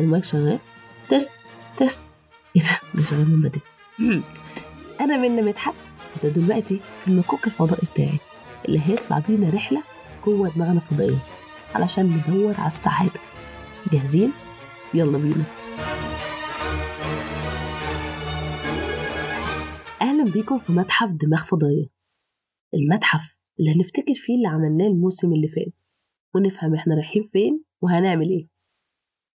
المايك شغال تست تست. إيه ده؟ ده شغال من بدري. أنا منى مدحت ده دلوقتي في المكوك الفضائي بتاعي اللي هيطلع بينا رحلة جوه دماغنا فضائية علشان ندور على السعادة. جاهزين؟ يلا بينا. أهلا بيكم في متحف دماغ فضائية. المتحف اللي هنفتكر فيه اللي عملناه الموسم اللي فات. ونفهم إحنا رايحين فين وهنعمل إيه؟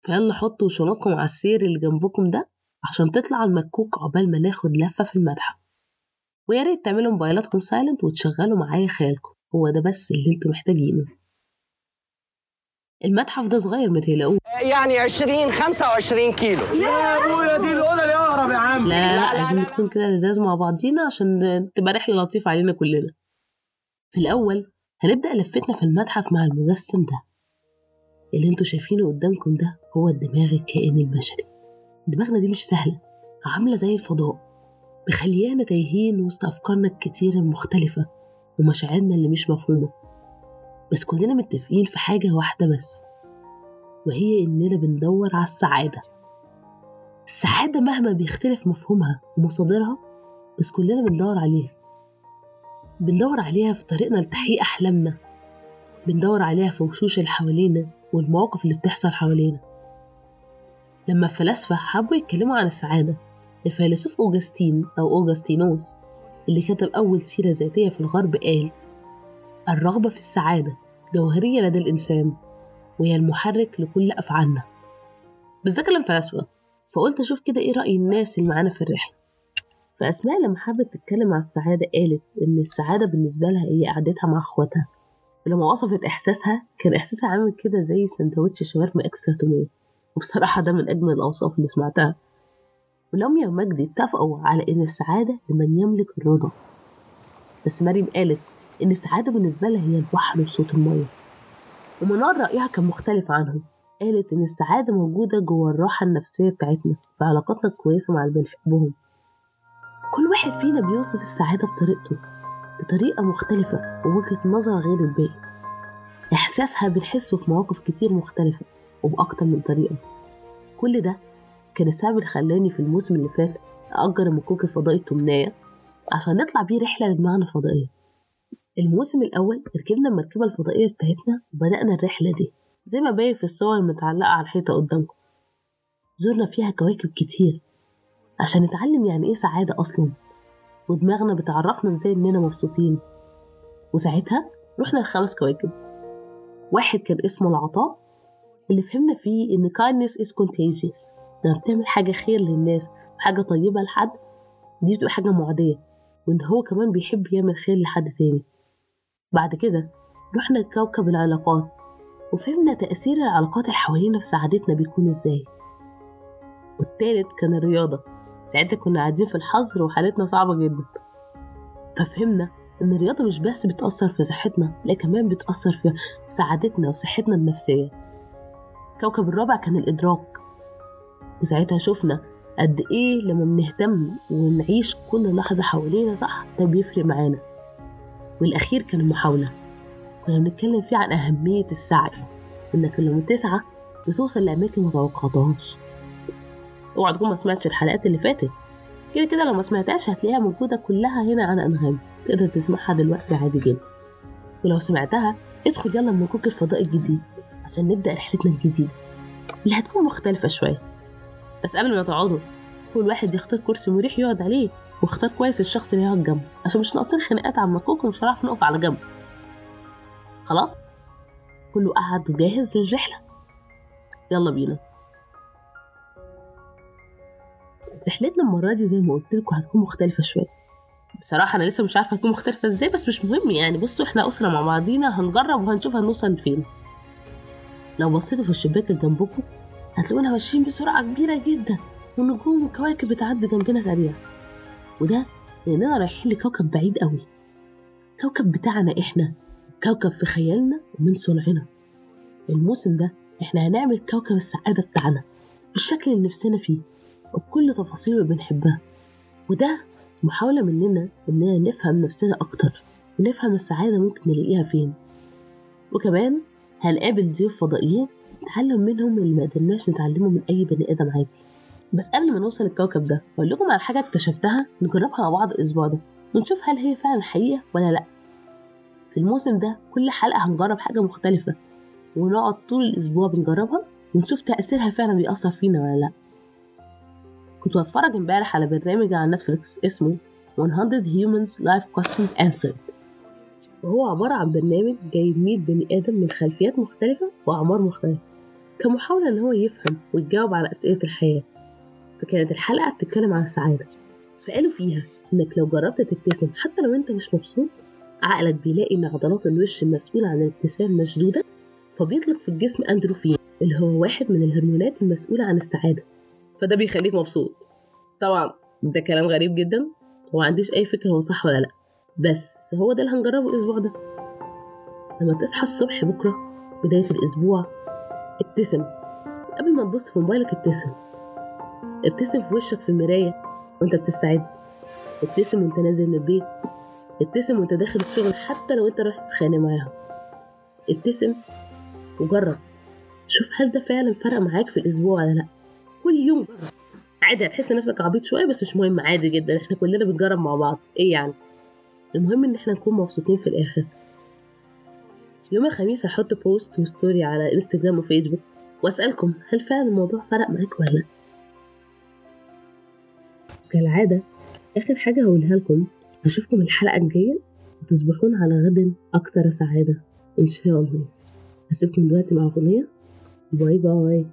فيلا حطوا شنطكم على السير اللي جنبكم ده عشان تطلع المكوك عقبال ما ناخد لفة في المتحف. ويا ريت تعملوا موبايلاتكم silent وتشغلوا معايا خيالكم. هو ده بس اللي أنتوا محتاجينه. المتحف ده صغير متقلقوش يعني 20 25 كيلو. يا أبويا دي الأولى الاقرب يا عم. لا لا لازم نكون كده لذاذ مع بعضينا عشان تبقى رحلة لطيفة علينا كلنا. في الأول هنبدأ لفتنا في المتحف مع المجسم ده. اللي أنتوا شايفينه قدامكم ده هو الدماغ الكائن البشري دماغنا دي مش سهلة عاملة زي الفضاء مخليانا تايهين وسط أفكارنا الكتير المختلفة ومشاعرنا اللي مش مفهومة. بس كلنا متفقين في حاجة واحدة بس وهي إننا بندور على السعادة. السعادة مهما بيختلف مفهومها ومصادرها بس كلنا بندور عليها. بندور عليها في طريقنا لتحقيق أحلامنا. بندور عليها في وشوش اللي حوالينا. والمواقف اللي بتحصل حوالينا. لما الفلاسفة حبوا يتكلموا عن السعادة الفيلسوف أوجستين أو أوجستينوس اللي كتب أول سيرة ذاتية في الغرب قال الرغبة في السعادة جوهرية لدى الإنسان وهي المحرك لكل أفعالنا. بس ده كلام فلاسفة فقلت أشوف كده إيه رأي الناس اللي معانا في الرحلة. فأسماء لما حبت تتكلم عن السعادة قالت إن السعادة بالنسبة لها هي قعدتها مع إخواتها. ولما وصفت إحساسها كان إحساسها عامل كده زي سندوتش شاورما إكسترا تومية. وبصراحة ده من أجمل الأوصاف اللي سمعتها. ولميا ومجدي اتفقوا على إن السعادة لمن يملك الرضا. بس مريم قالت إن السعادة بالنسبة لها هي البحر وصوت المية. ومنار رأيها كان مختلف عنهم. قالت إن السعادة موجودة جوه الراحة النفسية بتاعتنا في علاقاتنا الكويسة مع اللي بنحبهم. كل واحد فينا بيوصف السعادة بطريقته. بطريقة مختلفة ووجهة نظر غير الباقي. إحساسها بنحسه في مواقف كتير مختلفة وبأكتر من طريقة. كل ده كان السبب اللي خلاني في الموسم اللي فات أأجر المكوك الفضائي التمناية عشان نطلع بيه رحلة لدماغنا فضائية. الموسم الأول ركبنا المركبة الفضائية بتاعتنا وبدأنا الرحلة دي زي ما باين في الصور المتعلقة على الحيطة قدامكم. زرنا فيها كواكب كتير عشان نتعلم يعني إيه سعادة أصلا. ودماغنا بتعرفنا إزاي إننا مبسوطين. وساعتها رحنا لخمس كواكب. واحد كان اسمه العطاء. اللي فهمنا فيه إن kindness is contagious. لما بتعمل حاجة خير للناس وحاجة طيبة لحد دي بتبقى حاجة معدية. وإن هو كمان بيحب يعمل خير لحد تاني. بعد كده رحنا لكوكب العلاقات. وفهمنا تأثير العلاقات اللي حوالينا في سعادتنا بيكون إزاي. والتالت كان الرياضة. ساعتها كنا قاعدين في الحظر وحالتنا صعبة جدا. ففهمنا إن الرياضة مش بس بتأثر في صحتنا لا كمان بتأثر في سعادتنا وصحتنا النفسية. الكوكب الرابع كان الإدراك. وساعتها شفنا قد إيه لما بنهتم ونعيش كل لحظة حوالينا صح ده بيفرق معانا. والأخير كان المحاولة. كنا بنتكلم فيه عن أهمية السعي إنك لما تسعى بتوصل لأماكن متوقعتهاش. اوعى تكون ما سمعتش الحلقات اللي فاتت. كده كده لو ما سمعتهاش هتلاقيها موجودة كلها هنا على أنغام تقدر تسمعها دلوقتي عادي جدا. ولو سمعتها ادخل يلا مكوك الفضاء الجديد عشان نبدأ رحلتنا الجديدة. اللي هتكون مختلفة شوية. بس قبل ما تقعدوا كل واحد يختار كرسي مريح يقعد عليه واختار كويس الشخص اللي هيقعد جنبه. عشان مش ناقصين خناقات على المكوك ومش هنعرف نقف على جنب. خلاص؟ كله قعد وجاهز للرحلة؟ يلا بينا. رحلتنا المرة دي زي ما قلت لكم هتكون مختلفة شوية. بصراحة أنا لسه مش عارفة هتكون مختلفة إزاي بس مش مهم يعني. بصوا إحنا أسرة مع بعضينا هنجرب وهنشوف هنوصل لفين لو بصيتوا في الشباك اللي جنبكم هتلاقونا ماشيين بسرعة كبيرة جدا ونجوم وكواكب بتعدي جنبنا سريع. وده لأننا رايحين لكوكب بعيد قوي. كوكب بتاعنا إحنا كوكب في خيالنا ومن صنعنا. الموسم ده إحنا هنعمل كوكب السعادة بتاعنا بالشكل اللي نفسنا فيه. وبكل تفاصيله اللي بنحبها. وده محاولة مننا إننا نفهم نفسنا أكتر ونفهم السعادة ممكن نلاقيها فين. وكمان هنقابل ضيوف فضائيين نتعلم منهم اللي ما قدرناش نتعلمه من أي بني آدم عادي. بس قبل ما نوصل الكوكب ده أقول لكم على حاجة اكتشفتها نجربها مع بعض الأسبوع ده ونشوف هل هي فعلا حقيقة ولا لأ. في الموسم ده كل حلقة هنجرب حاجة مختلفة ونقعد طول الأسبوع بنجربها ونشوف تأثيرها فعلا بيأثر فينا ولا لأ. كنت بتفرج امبارح على برنامج على نتفليكس اسمه 100 Humans Life Questions Answered. وهو عبارة عن برنامج جايب 100 بني آدم من خلفيات مختلفة وأعمار مختلفة كمحاولة إن هو يفهم ويجاوب على أسئلة الحياة. فكانت الحلقة بتتكلم عن السعادة. فقالوا فيها إنك لو جربت تبتسم حتى لو أنت مش مبسوط عقلك بيلاقي إن عضلات الوش المسؤولة عن الابتسام مشدودة فبيطلق في الجسم أندروفين اللي هو واحد من الهرمونات المسؤولة عن السعادة. فده بيخليك مبسوط. طبعا ده كلام غريب جدا وما عنديش أي فكرة هو صح ولا لأ بس هو ده اللي هنجربه الأسبوع ده. لما تصحى الصبح بكرة بداية الأسبوع ابتسم. قبل ما تبص في موبايلك ابتسم. ابتسم في وشك في المراية وأنت بتستعد. ابتسم وأنت نازل من البيت. ابتسم وأنت داخل الشغل حتى لو أنت رايح تتخانق معاهم. ابتسم وجرب. شوف هل ده فعلا فرق معاك في الأسبوع ولا لأ. كل يوم. عادي هتحس نفسك عبيط شوية بس مش مهم عادي جدا. إحنا كلنا بنجرب مع بعض. إيه يعني؟ المهم إن إحنا نكون مبسوطين في الآخر. يوم الخميس هحط بوست وستوري على انستجرام وفيسبوك وأسألكم هل فعلا الموضوع فرق معاك ولا لأ؟ كالعادة آخر حاجة هقولها لكم أشوفكم الحلقة الجاية وتصبحون على غد أكثر سعادة. إن شاء الله. هسيبكم دلوقتي مع أغنية. باي باي.